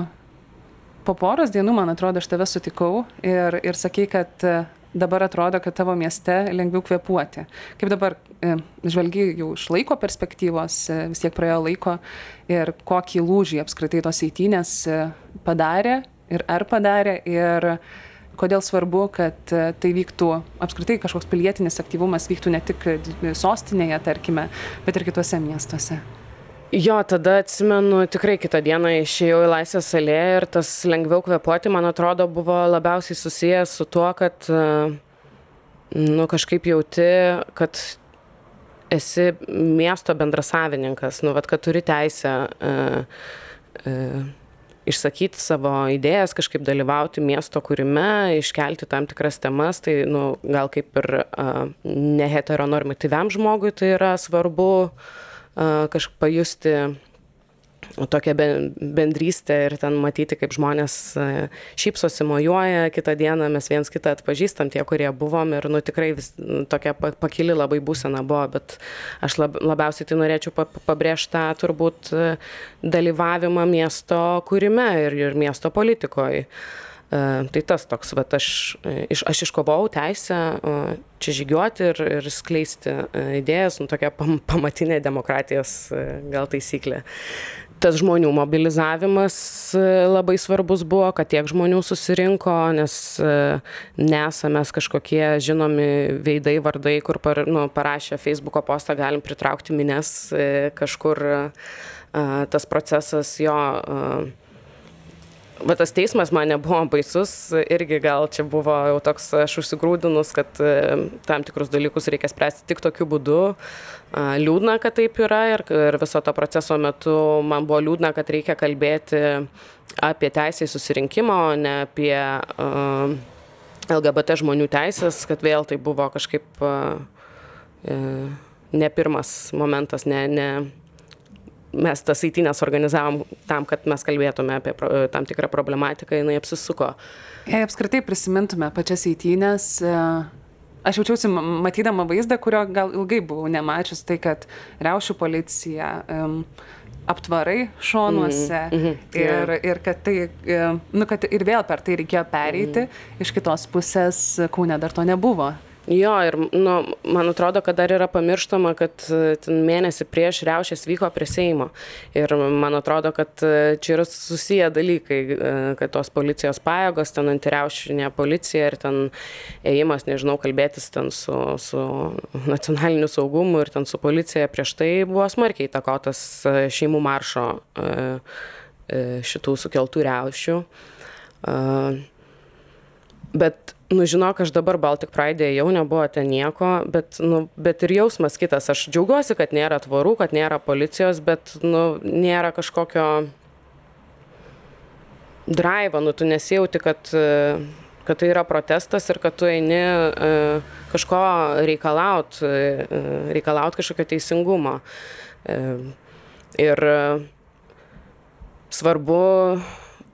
po poros dienų, man atrodo, aš tave sutikau ir, ir sakei, kad dabar atrodo, kad tavo mieste lengviau kvepuoti. Kaip dabar e, žvelgi jau iš laiko perspektyvos, e, vis tiek praėjo laiko ir kokį lūžį apskritai tos eitynės padarė ir ar padarė ir kodėl svarbu, kad tai vyktų apskritai kažkoks pilietinis aktyvumas vyktų ne tik sostinėje, tarkime, bet ir kitose miestuose. Jo, tada atsimenu, tikrai kitą dieną išėjau į Laisvės salėje ir tas lengviau kvepuoti, man atrodo, buvo labiausiai susijęs su tuo, kad, nu, kažkaip jauti, kad esi miesto bendrasavininkas, nu, vad, kad turi teisę uh, uh, išsakyti savo idėjas, kažkaip dalyvauti miesto kūrime, iškelti tam tikras temas, tai, nu, gal kaip ir uh, neheteronormatyviam žmogui tai yra svarbu. uh, kažkaip pajusti tokią bendrystę ir ten matyti, kaip žmonės šypsosi, mojuoja, kitą dieną mes viens kitą atpažįstam, tie, kurie buvom ir, nu, tikrai vis, nu, tokia pakili labai būsena buvo, bet aš lab, labiausiai tai norėčiau pabrėžti tą turbūt dalyvavimą miesto kūrime ir, ir miesto politikoje. E, tai tas toks, va, aš, e, aš iškovau teisę e, čia žygiuoti ir, ir skleisti idėjas, nu, tokia pam, pamatinė demokratijos gal taisyklė. Tas žmonių mobilizavimas labai svarbus buvo, kad tiek žmonių susirinko, nes nesame kažkokie žinomi veidai, vardai, kur par, nu, parašę Facebook'o postą galim pritraukti minės kažkur. Tas procesas jo va tas teismas man nebuvo baisus irgi gal čia buvo jau toks aš užsigrūdinus kad e, tam tikrus dalykus reikia spręsti tik tokiu būdu. Liūdna kad taip yra ir ir viso to proceso metu man buvo liūdna kad reikia kalbėti apie teisę į susirinkimą o ne apie lgbt žmonių teises kad vėl tai buvo kažkaip e, ne pirmas momentas ne ne mes tas eitynes organizavom tam, kad mes kalbėtume apie pro, tam tikrą problematiką, jinai apsisuko. Jei apskritai prisimintume pačias eitynės, e, aš jaučiausi matydama vaizdą, kurio gal ilgai buvau nemačius, tai kad riaušių policija, um, aptvarai šonuose mm -hmm. ir, ir kad tai, e, nu, kad ir vėl per tai reikėjo pereiti, mm -hmm. iš kitos pusės Kaune dar to nebuvo. Jo, ir nu, man atrodo, kad dar yra pamirštama, kad e, mėnesį prieš riaušės vyko prie Seimo. Ir man atrodo, kad e, čia yra susiję dalykai, e, kad tos policijos pajėgos, ten antiriaušinė policija ir ten ėjimas, nežinau, kalbėtis ten su, su nacionaliniu saugumu ir ten su policija prieš tai buvo smarkiai įtakotas šeimų maršo šitų sukeltų riaušių. Bet nu žinok aš dabar baltic praide ėjau nebuvo ten nieko bet nu bet ir jausmas kitas. Aš džiaugiuosi kad nėra tvorų kad nėra policijos bet nu nėra kažkokio draivo. Nu tu nesijauti kad kad tai yra protestas ir kad tu eini e, kažko reikalaut e, reikalaut kažkokio teisingumo. E, ir svarbu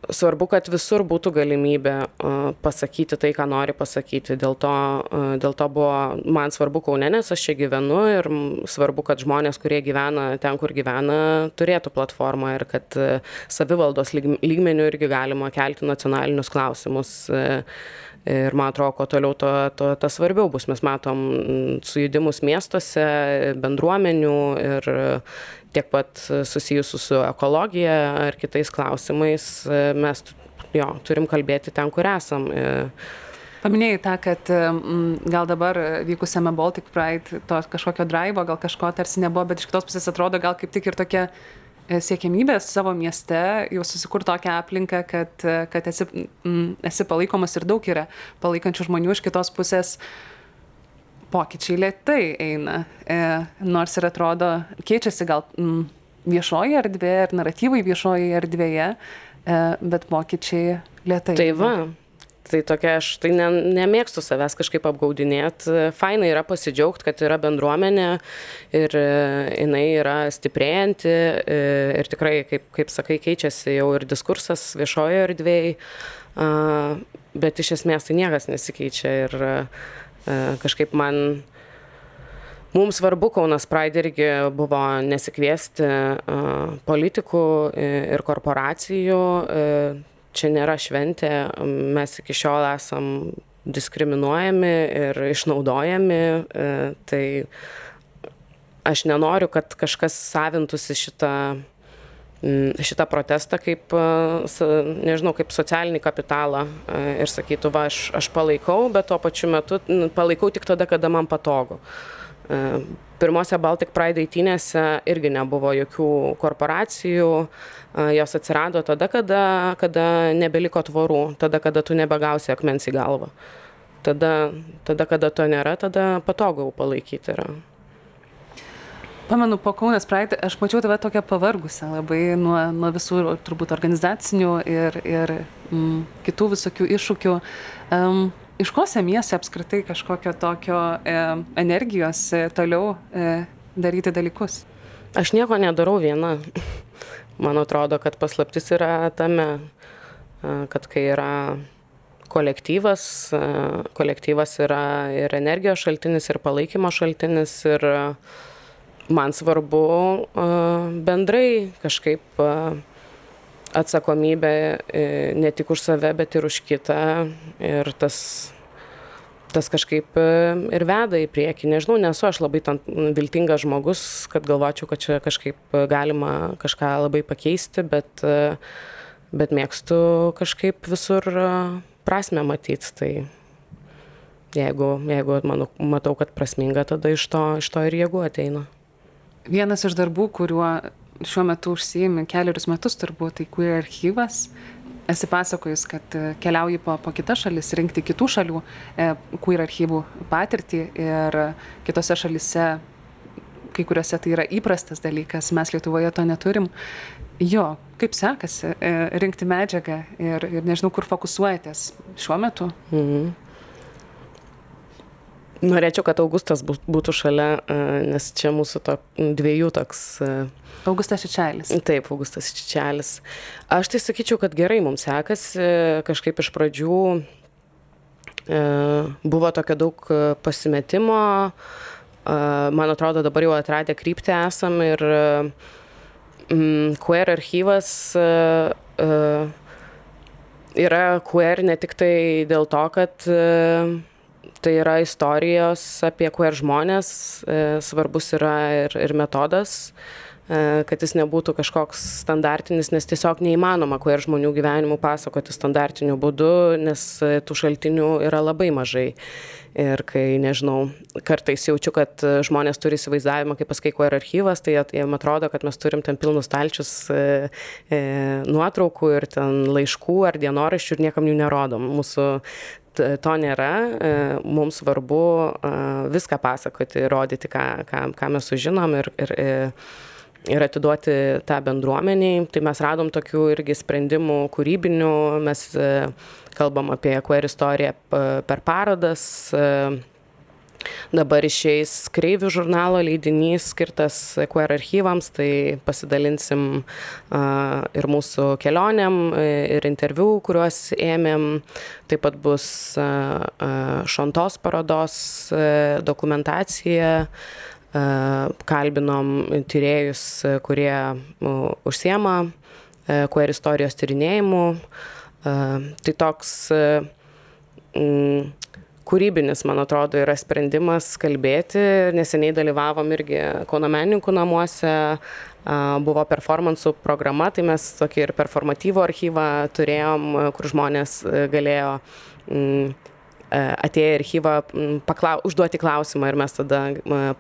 svarbu kad visur būtų galimybė pasakyti tai ką nori pasakyti. Dėl to dėl to buvo man svarbu kaune nes aš čia gyvenu ir svarbu kad žmonės kurie gyvena ten kur gyvena turėtų platformą ir kad savivaldos lyg lygmeniu irgi galima kelti nacionalinius klausimus ir man atrodo kuo toliau tuo tuo tas svarbiau bus. Mes matom sujudimus miestuose bendruomenių ir tiek pat susijusių su ekologija ar kitais klausimais mes jo turim kalbėti ten kur esam Paminėjai tą, kad gal dabar vykusiame Baltic Pride to kažkokio drivo, gal kažko tarsi nebuvo, bet iš kitos pusės atrodo gal kaip tik ir tokia e, siekėmybė savo mieste jau susikur tokią aplinką, kad, kad esi, esi palaikomas ir daug yra palaikančių žmonių iš kitos pusės. Uh, pokyčiai lėtai eina, e, nors ir atrodo, keičiasi gal m, viešoji erdvė ir naratyvai viešoji erdvėje, e, bet pokyčiai lėtai. Tai va. Tai tokia, aš tai ne, nemėgstu savęs kažkaip apgaudinėti. Faina yra pasidžiaugti, kad yra bendruomenė ir e, jinai yra stiprėjanti e, ir tikrai, kaip, kaip sakai, keičiasi jau ir diskursas viešojo erdvėjai, bet iš esmės tai niekas nesikeičia ir E, kažkaip man Mums svarbu Kaunas Pride irgi buvo nesikviesti uh, politikų ir korporacijų. Uh, čia nėra šventė, mes iki šiol esam diskriminuojami ir išnaudojami. Tai aš nenoriu, kad kažkas savintųsi šitą šitą protestą kaip, nežinau, kaip socialinį kapitalą ir sakytų, va, aš, aš palaikau, bet tuo pačiu metu palaikau tik tada, kada man patogu. Pirmose Baltic Pride eitynėse irgi nebuvo jokių korporacijų, jos atsirado tada, kada, kada nebeliko tvorų, tada, kada tu nebegausi akmens į galvą. Tada, tada kada to nėra, tada patogu palaikyti yra pamenu po Kaunas Pride, aš mačiau tave tokią pavargusią labai nuo, nuo visų turbūt organizacinių ir, ir mm, kitų visokių iššūkių. Um, iš ko semiesi apskritai kažkokio tokio e, energijos e, toliau e, daryti dalykus? Aš nieko nedarau viena. Man atrodo, kad paslaptis yra tame, e, kad kai yra kolektyvas, e, kolektyvas yra ir energijos šaltinis, ir palaikymo šaltinis, ir uh, man svarbu bendrai kažkaip atsakomybė e, ne tik už save, bet ir už kitą. Ir tas, tas kažkaip e, ir veda į priekį. Nežinau, nesu aš labai viltingas žmogus, kad galvočiau, kad čia kažkaip galima kažką labai pakeisti, bet, e, bet mėgstu kažkaip visur prasme matyti. Tai jeigu, jeigu manu, matau, kad prasminga, tada iš to, iš to ir jėgų ateina. Vienas iš darbų, kuriuo šiuo metu užsijimi keliarius metus turbūt, tai queer archyvas. Esi pasakojus, kad e, keliauji po, po kitas šalis, rinkti kitų šalių e, queer archyvų patirtį ir kitose šalise, kai kuriuose tai yra įprastas dalykas, mes Lietuvoje to neturim. Jo, kaip sekasi e, rinkti medžiagą ir, ir nežinau, kur fokusuojatės šiuo metu. Mhm. Norėčiau, kad Augustas būtų šalia, e, nes čia mūsų to, dviejų toks. E, Augustas Čičelis. Taip, Augustas Čičelis. Aš tai sakyčiau, kad gerai mums sekasi. Kažkaip iš pradžių e, buvo tokio daug pasimetimo. Man atrodo, dabar jau atradę kryptį esam ir queer archyvas yra queer ne tik tai dėl to, kad tai yra istorijos apie queer žmonės, svarbus yra ir, ir metodas, kad jis nebūtų kažkoks standartinis, nes tiesiog neįmanoma queer žmonių gyvenimų pasakoti standartiniu būdu, nes tų šaltinių yra labai mažai. Ir kai, nežinau, kartais jaučiu, kad žmonės turi įsivaizdavimą, kaip pasakai, queer archyvas, tai jiems atrodo, kad mes turim ten pilnus stalčius e, e, nuotraukų ir ten laiškų ar dienoraščių ir niekam jų nerodom. Mūsų to nėra, e, mums svarbu e, viską pasakoti, rodyti, ką, ką, ką mes sužinom ir, ir, ir e, atiduoti tą bendruomeniai. Tai mes radom tokių irgi sprendimų kūrybinių, mes e, kalbam apie queer istoriją per parodas. E, dabar išeis Kreivių žurnalo leidinys skirtas queer archyvams, tai pasidalinsim uh, ir mūsų kelioniam, ir interviu, kuriuos ėmėm. Taip pat bus uh, uh, Šontos parodos uh, dokumentacija. Uh, kalbinom tyrėjus, kurie užsiema queer istorijos tyrinėjimu. Tai toks kūrybinis, man atrodo, yra sprendimas kalbėti. Neseniai dalyvavom irgi Kauno menininkų namuose, buvo performansų programa, tai mes tokį ir performatyvų archyvą turėjom, kur žmonės galėjo E, atėję į archyvą paklau, užduoti klausimą ir mes tada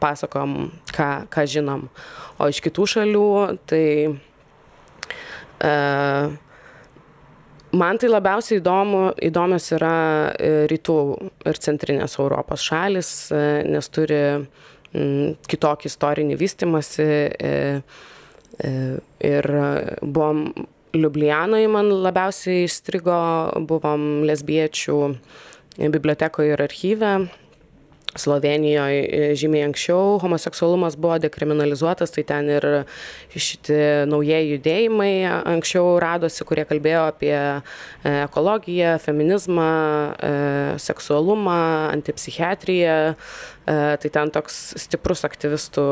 pasakom, ką, ką žinom. O iš kitų šalių, tai e, man tai labiausiai įdomu, įdomios yra e, rytų ir centrinės Europos šalis, e, nes turi m, kitokį istorinį vystimąsi. E, ir buvom Liublianoje, man labiausiai įstrigo, buvom lesbiečių bibliotekoje ir archyve. Slovenijoje e, žymiai anksčiau homoseksualumas buvo dekriminalizuotas, tai ten ir šitie naujieji judėjimai anksčiau radosi, kurie kalbėjo apie e, ekologiją, feminizmą, e, seksualumą, antipsichiatriją. Tai ten toks stiprus aktyvistų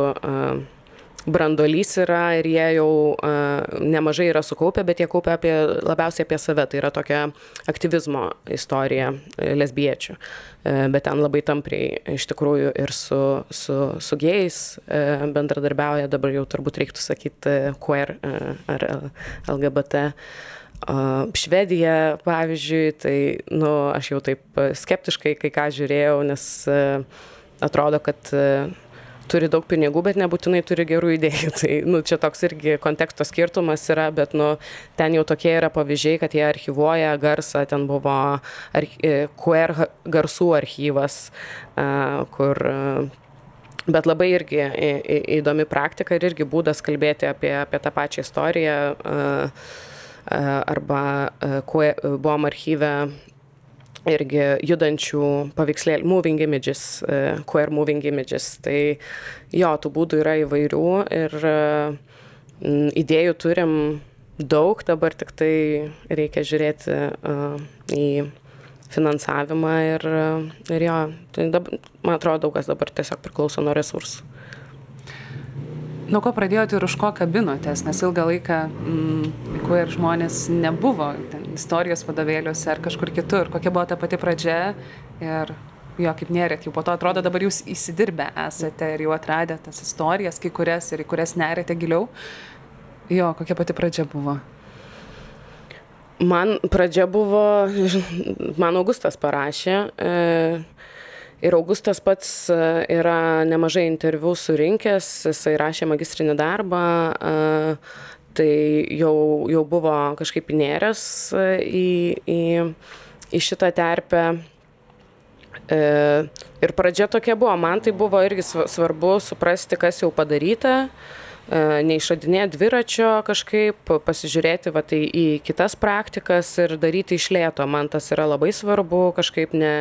branduolys yra ir jie jau uh, nemažai yra sukaupę, bet jie kaupia apie, labiausiai apie save. Tai yra tokia aktyvizmo istorija e, lesbiečių. Uh, bet ten labai tampriai iš tikrųjų ir su, su, su gėjais uh, bendradarbiauja, dabar jau turbūt reiktų sakyti queer uh, ar LGBT. Švedija, pavyzdžiui, tai, nu, aš jau taip skeptiškai kai ką žiūrėjau, nes atrodo, kad uh, turi daug pinigų, bet nebūtinai turi gerų idėjų. Tai nu, čia toks irgi konteksto skirtumas yra, bet nu, ten jau tokie yra pavyzdžiai, kad jie archivuoja garsą, ten buvo ar, e, QR garsų archyvas, kur Bet labai irgi įdomi praktika ir irgi būdas kalbėti apie, apie tą pačią istoriją. Arba buvom archyve irgi judančių paveikslėlių, moving images, uh, queer moving images. Tai jo, tų būdų yra įvairių ir uh, idėjų turim daug, dabar tik tai reikia žiūrėti uh, į finansavimą ir, ir jo, tai dabar, man atrodo, daug kas dabar tiesiog priklauso nuo resursų. Nuo ko pradėjote ir už ko kabinotės, nes ilgą laiką mm, queer žmonės nebuvo istorijos vadovėliuose ar kažkur kitur. Kokia buvo ta pati pradžia ir jo, kaip nerėt, jau po to atrodo dabar jūs įsidirbę esate ir jau atradę tas istorijas, kai kurias ir į kurias nerėte giliau. Jo, kokia pati pradžia buvo? Man pradžia buvo, man Augustas parašė. E, Ir Augustas pats e, yra nemažai interviu surinkęs, jisai rašė magistrinį darbą, e, tai jau, jau buvo kažkaip įnėręs e, į, į, į šitą terpę. Ir pradžia tokia buvo, man tai buvo irgi svarbu suprasti, kas jau padaryta, neišradinėti dviračio kažkaip, pasižiūrėti va, tai į kitas praktikas ir daryti iš lėto. Man tas yra labai svarbu, kažkaip ne,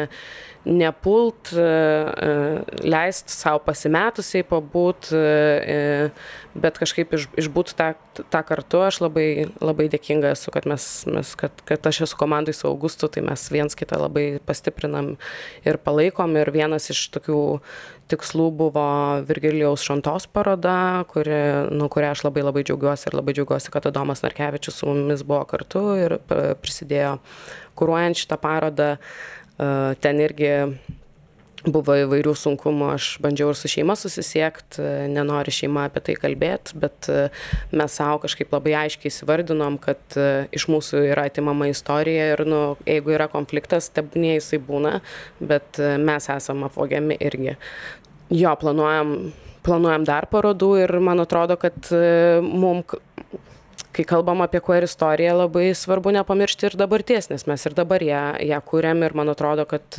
nepult, e, e, leist savo pasimetusiai pabūt, e, bet kažkaip iš, išbūt tą, tą kartu. Aš labai, labai dėkinga esu, kad, mes, mes, kad, kad aš esu komandai su Augustu, tai mes viens kitą labai pastiprinam ir palaikom. Ir vienas iš tokių tikslų buvo Virgilijaus Šantos paroda, kuri, nu, kurią aš labai labai džiaugiuosi ir labai džiaugiuosi, kad Adomas Narkevičius su mumis buvo kartu ir prisidėjo kūruojant šitą parodą. Ten irgi buvo įvairių sunkumų, aš bandžiau ir su šeima susisiekti, nenori šeima apie tai kalbėti, bet e, mes savo kažkaip labai aiškiai įsivardinom, kad e, iš mūsų yra atimama istorija ir, nu, jeigu yra konfliktas, tebūnė jisai būna, bet e, mes esame apvogiami irgi. Jo, planuojam, planuojam dar parodų ir man atrodo, kad mums kai kalbam apie queer istoriją, labai svarbu nepamiršti ir dabarties, nes mes ir dabar ją, ją kūrėm ir man atrodo, kad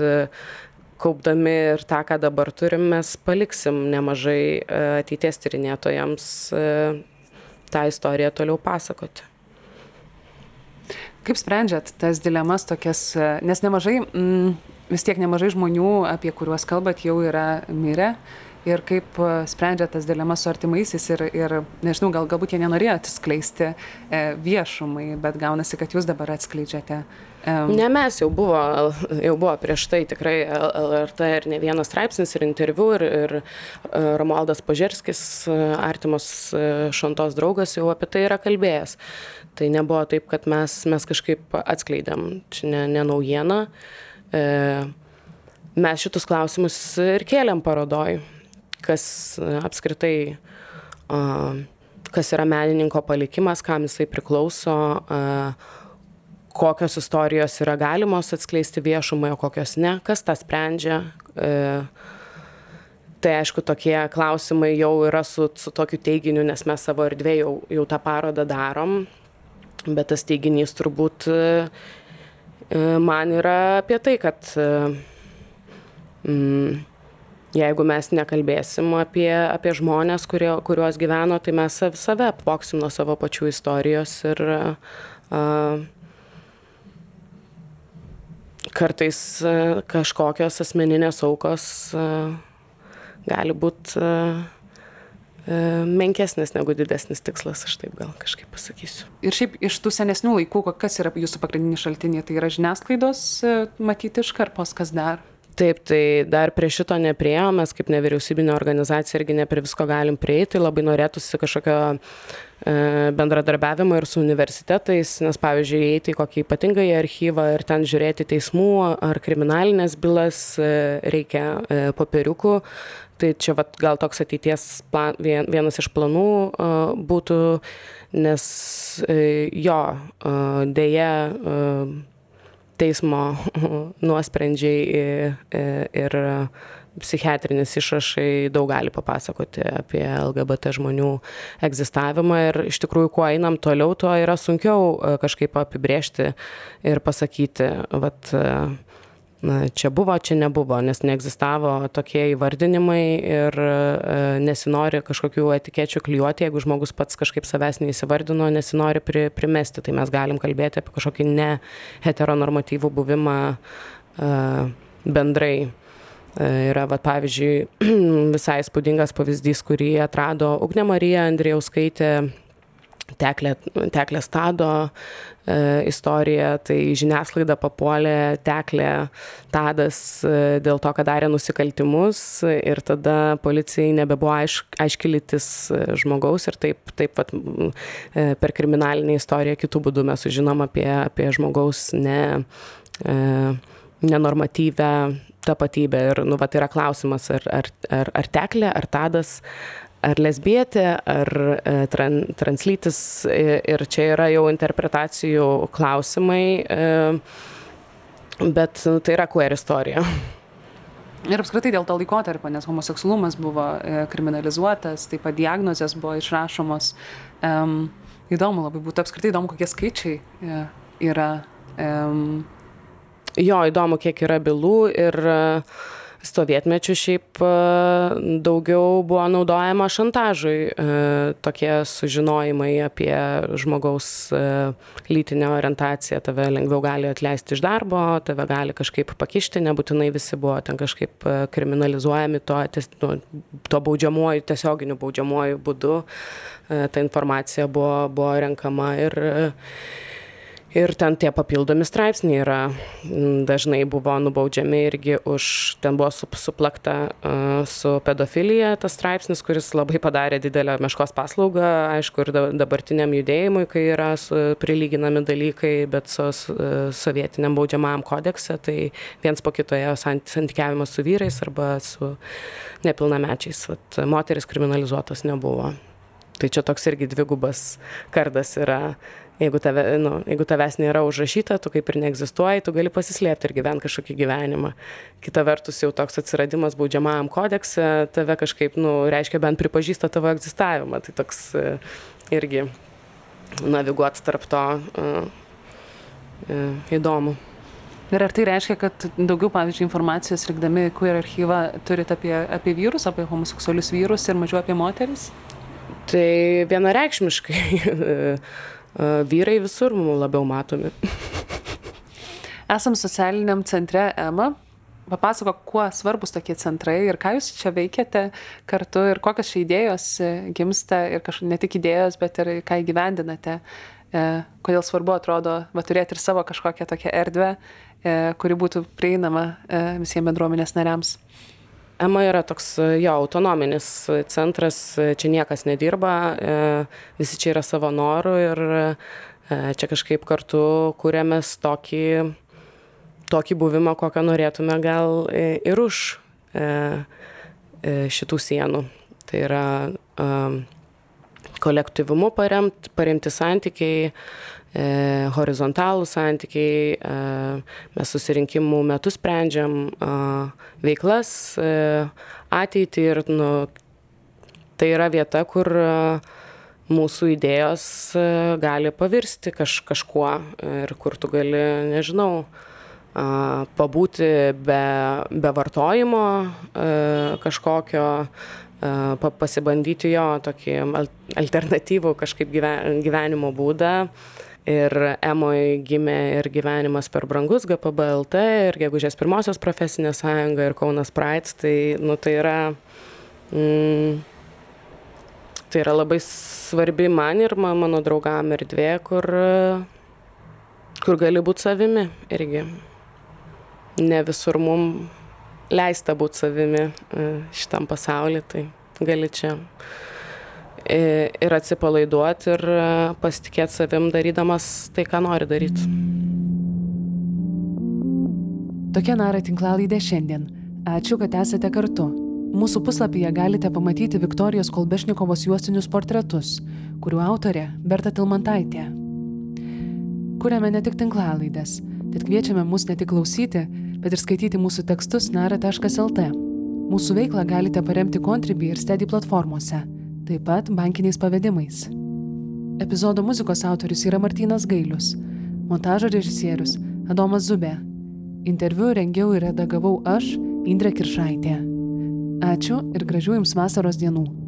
kaupdami ir tą, ką dabar turim, mes paliksim nemažai e, ateities tyrinėtojams e, tą istoriją toliau pasakoti. Kaip sprendžiat tas dilemas tokias, e, nes nemažai, mm, vis tiek nemažai žmonių, apie kuriuos kalbat, jau yra mirę ir kaip sprendžia tas dilemas su artimaisiais ir, ir nežinau, gal, galbūt jie nenorėjo atskleisti e, viešumai, bet gaunasi, kad jūs dabar atskleidžiate Um. Ne mes, jau buvo, jau buvo prieš tai tikrai LRT ir ne vienas straipsnis ir interviu ir, ir e, Romualdas Pažerskis, e, artimos e, šantos draugas, jau apie tai yra kalbėjęs. Tai nebuvo taip, kad mes, mes kažkaip atskleidėm, čia ne, ne naujiena. E, mes šitus klausimus ir kėlėm parodoj, kas apskritai, a, kas yra menininko palikimas, kam jisai priklauso. Kokios istorijos yra galimos atskleisti viešumai, o kokios ne, kas tą sprendžia. E, tai aišku, tokie klausimai jau yra su, su tokiu teiginiu, nes mes savo erdvėje jau, jau tą parodą darom, bet tas teiginys turbūt e, e man yra apie tai, kad e, mm, jeigu mes nekalbėsim apie, apie žmonės, kurie, kuriuos gyveno, tai mes save apvoksim nuo savo pačių istorijos ir uh, kartais e, kažkokios asmeninės aukos e, gali būti e, menkesnis negu didesnis tikslas, aš taip gal kažkaip pasakysiu. Ir šiaip iš tų senesnių laikų, kas yra jūsų pagrindiniai šaltiniai, tai yra žiniasklaidos matyti iš karpos, kas dar? Taip, tai dar prie šito nepriejom, mes kaip nevyriausybinė organizacija irgi ne prie visko galim prieiti, labai norėtųsi kažkokio e, bendradarbiavimo ir su universitetais, nes pavyzdžiui, įeiti į kokį ypatingą archyvą ir ten žiūrėti teismų ar kriminalinės bylas e, reikia e, popieriukų. Tai čia vat, gal toks ateities plan, vienas iš planų būtų, nes jo, e, dėja. E, teismo nuosprendžiai ir psichiatrinis išrašai daug gali papasakoti apie LGBT žmonių egzistavimą. Ir iš tikrųjų, kuo einam toliau, tuo yra sunkiau e, kažkaip apibriežti ir pasakyti, vat, na, čia buvo, čia nebuvo, nes neegzistavo tokie įvardinimai ir e, nesinori kažkokių etikečių klijuoti, jeigu žmogus pats kažkaip savęs neįsivardino, nesinori pri, primesti, tai mes galim kalbėti apie kažkokį ne heteronormatyvų buvimą e, bendrai. E, yra, va, pavyzdžiui, visai spūdingas pavyzdys, kurį atrado Ugne Marija Andrijauskaitė teklė, teklė stado e, istorija, tai žiniasklaida papuolė teklė tadas e, dėl to, kad darė nusikaltimus ir tada policijai nebebuvo aišk, aiškilytis e, žmogaus ir taip, taip pat e, per kriminalinę istoriją kitų būdų mes sužinom apie, apie žmogaus ne, e, nenormatyvę tapatybę ir, nu, va, tai yra klausimas, ar, ar, ar, ar teklė, ar tadas ar lesbietė, ar e, tran, translytis e, ir čia yra jau interpretacijų klausimai, e, bet tai yra queer istorija. Ir apskritai dėl to laikotarpio, nes homoseksualumas buvo kriminalizuotas, taip pat diagnozės buvo išrašomos. Um, įdomu labai būtų, apskritai įdomu, kokie skaičiai yra. Um, jo, įdomu, kiek yra bylų ir uh, sovietmečiu šiaip e, daugiau buvo naudojama šantažui e, tokie sužinojimai apie žmogaus e, lytinę orientaciją. Tave lengviau gali atleisti iš darbo, tave gali kažkaip pakišti, nebūtinai visi buvo ten kažkaip kriminalizuojami to, to, to baudžiamuoju, tiesioginiu baudžiamuoju būdu. Ta informacija buvo, buvo renkama ir ir ten tie papildomi straipsniai yra dažnai buvo nubaudžiami irgi už ten buvo su suplakta su pedofilija tas straipsnis kuris labai padarė didelę meškos paslaugą aišku ir dabartiniam judėjimui kai yra su prilyginami dalykai bet su sovietiniam baudžiamajam kodekse tai viens po kito ėjo sant santykiavimas su vyrais arba su nepilnamečiais vat moterys kriminalizuotos nebuvo. Tai čia toks irgi dvigubas kardas yra jeigu tave nu jeigu tavęs nėra užrašyta tu kaip ir neegzistuoji tu gali pasislėpt ir gyvent kažkokį gyvenimą. Kita vertus jau toks atsiradimas baudžiamajam kodekse tave kažkaip nu reiškia bent pripažįsta tavo egzistavimą. Tai toks e, irgi naviguot tarp to e, e, įdomu. Ir ar tai reiškia, kad daugiau, pavyzdžiui, informacijos likdami queer archyvą turite apie, apie vyrus, apie homoseksualius vyrus ir mažiau apie moteris? Tai vienareikšmiškai vyrai visur labiau matomi. Esam socialiniam centre EMA. Papasako, kuo svarbus tokie centrai ir ką jūs čia veikiate kartu ir kokios čia idėjos e, gimsta ir kažkaip ne tik idėjos, bet ir ką įgyvendinate. E, kodėl svarbu atrodo va, turėti ir savo kažkokią tokią erdvę, e, kuri būtų prieinama visiems bendruomenės nariams. EMA yra toks jo autonominis centras, čia niekas nedirba, e, visi čia yra savo norų ir e, čia kažkaip kartu kūrėmės tokį, tokį buvimą, kokią norėtume gal ir už e, šitų sienų. Tai yra kolektyvumu paremti, paremti santykiai, e, horizontalų santykiai, e, mes susirinkimų metu sprendžiam e, veiklas, e, ateitį ir nu, tai yra vieta, kur e, mūsų idėjos e, gali pavirsti kaž, kažkuo ir kur tu gali, nežinau, pabūti be, be vartojimo kažkokio, pasibandyti jo tokį alternatyvų kažkaip gyvenimo būdą ir emoj gimė ir gyvenimas per brangus gpb lt ir gegužės pirmosios profesinė sąjunga ir kaunas pride tai nu tai yra mm, tai yra labai svarbi man ir man, mano draugam erdvė, kur, kur gali būti savimi irgi. Ne visur mum leista būti savimi e, šitam pasauliu, tai gali čia ir atsipalaiduoti ir e, pasitikėti savim darydamas tai, ką nori daryti. Tokia Nara tinklalaidė šiandien. Ačiū, kad esate kartu. Mūsų puslapyje galite pamatyti Viktorijos Kolbešnikovos juostinius portretus, kurių autorė Berta Tilmantaitė. Kuriame ne tik tinklalaidės, tad kviečiame mus ne tik klausyti, bet ir skaityti mūsų tekstus nara.lt. Mūsų veiklą galite paremti Contribui ir Steady platformose taip pat bankiniais pavedimais. Epizodo muzikos autorius yra Martynas Gailius, montažo režisierius Adomas Zubė. Interviu rengiau ir redagavau aš, Indrė Kiršaitė. Ačiū ir gražių Jums vasaros dienų.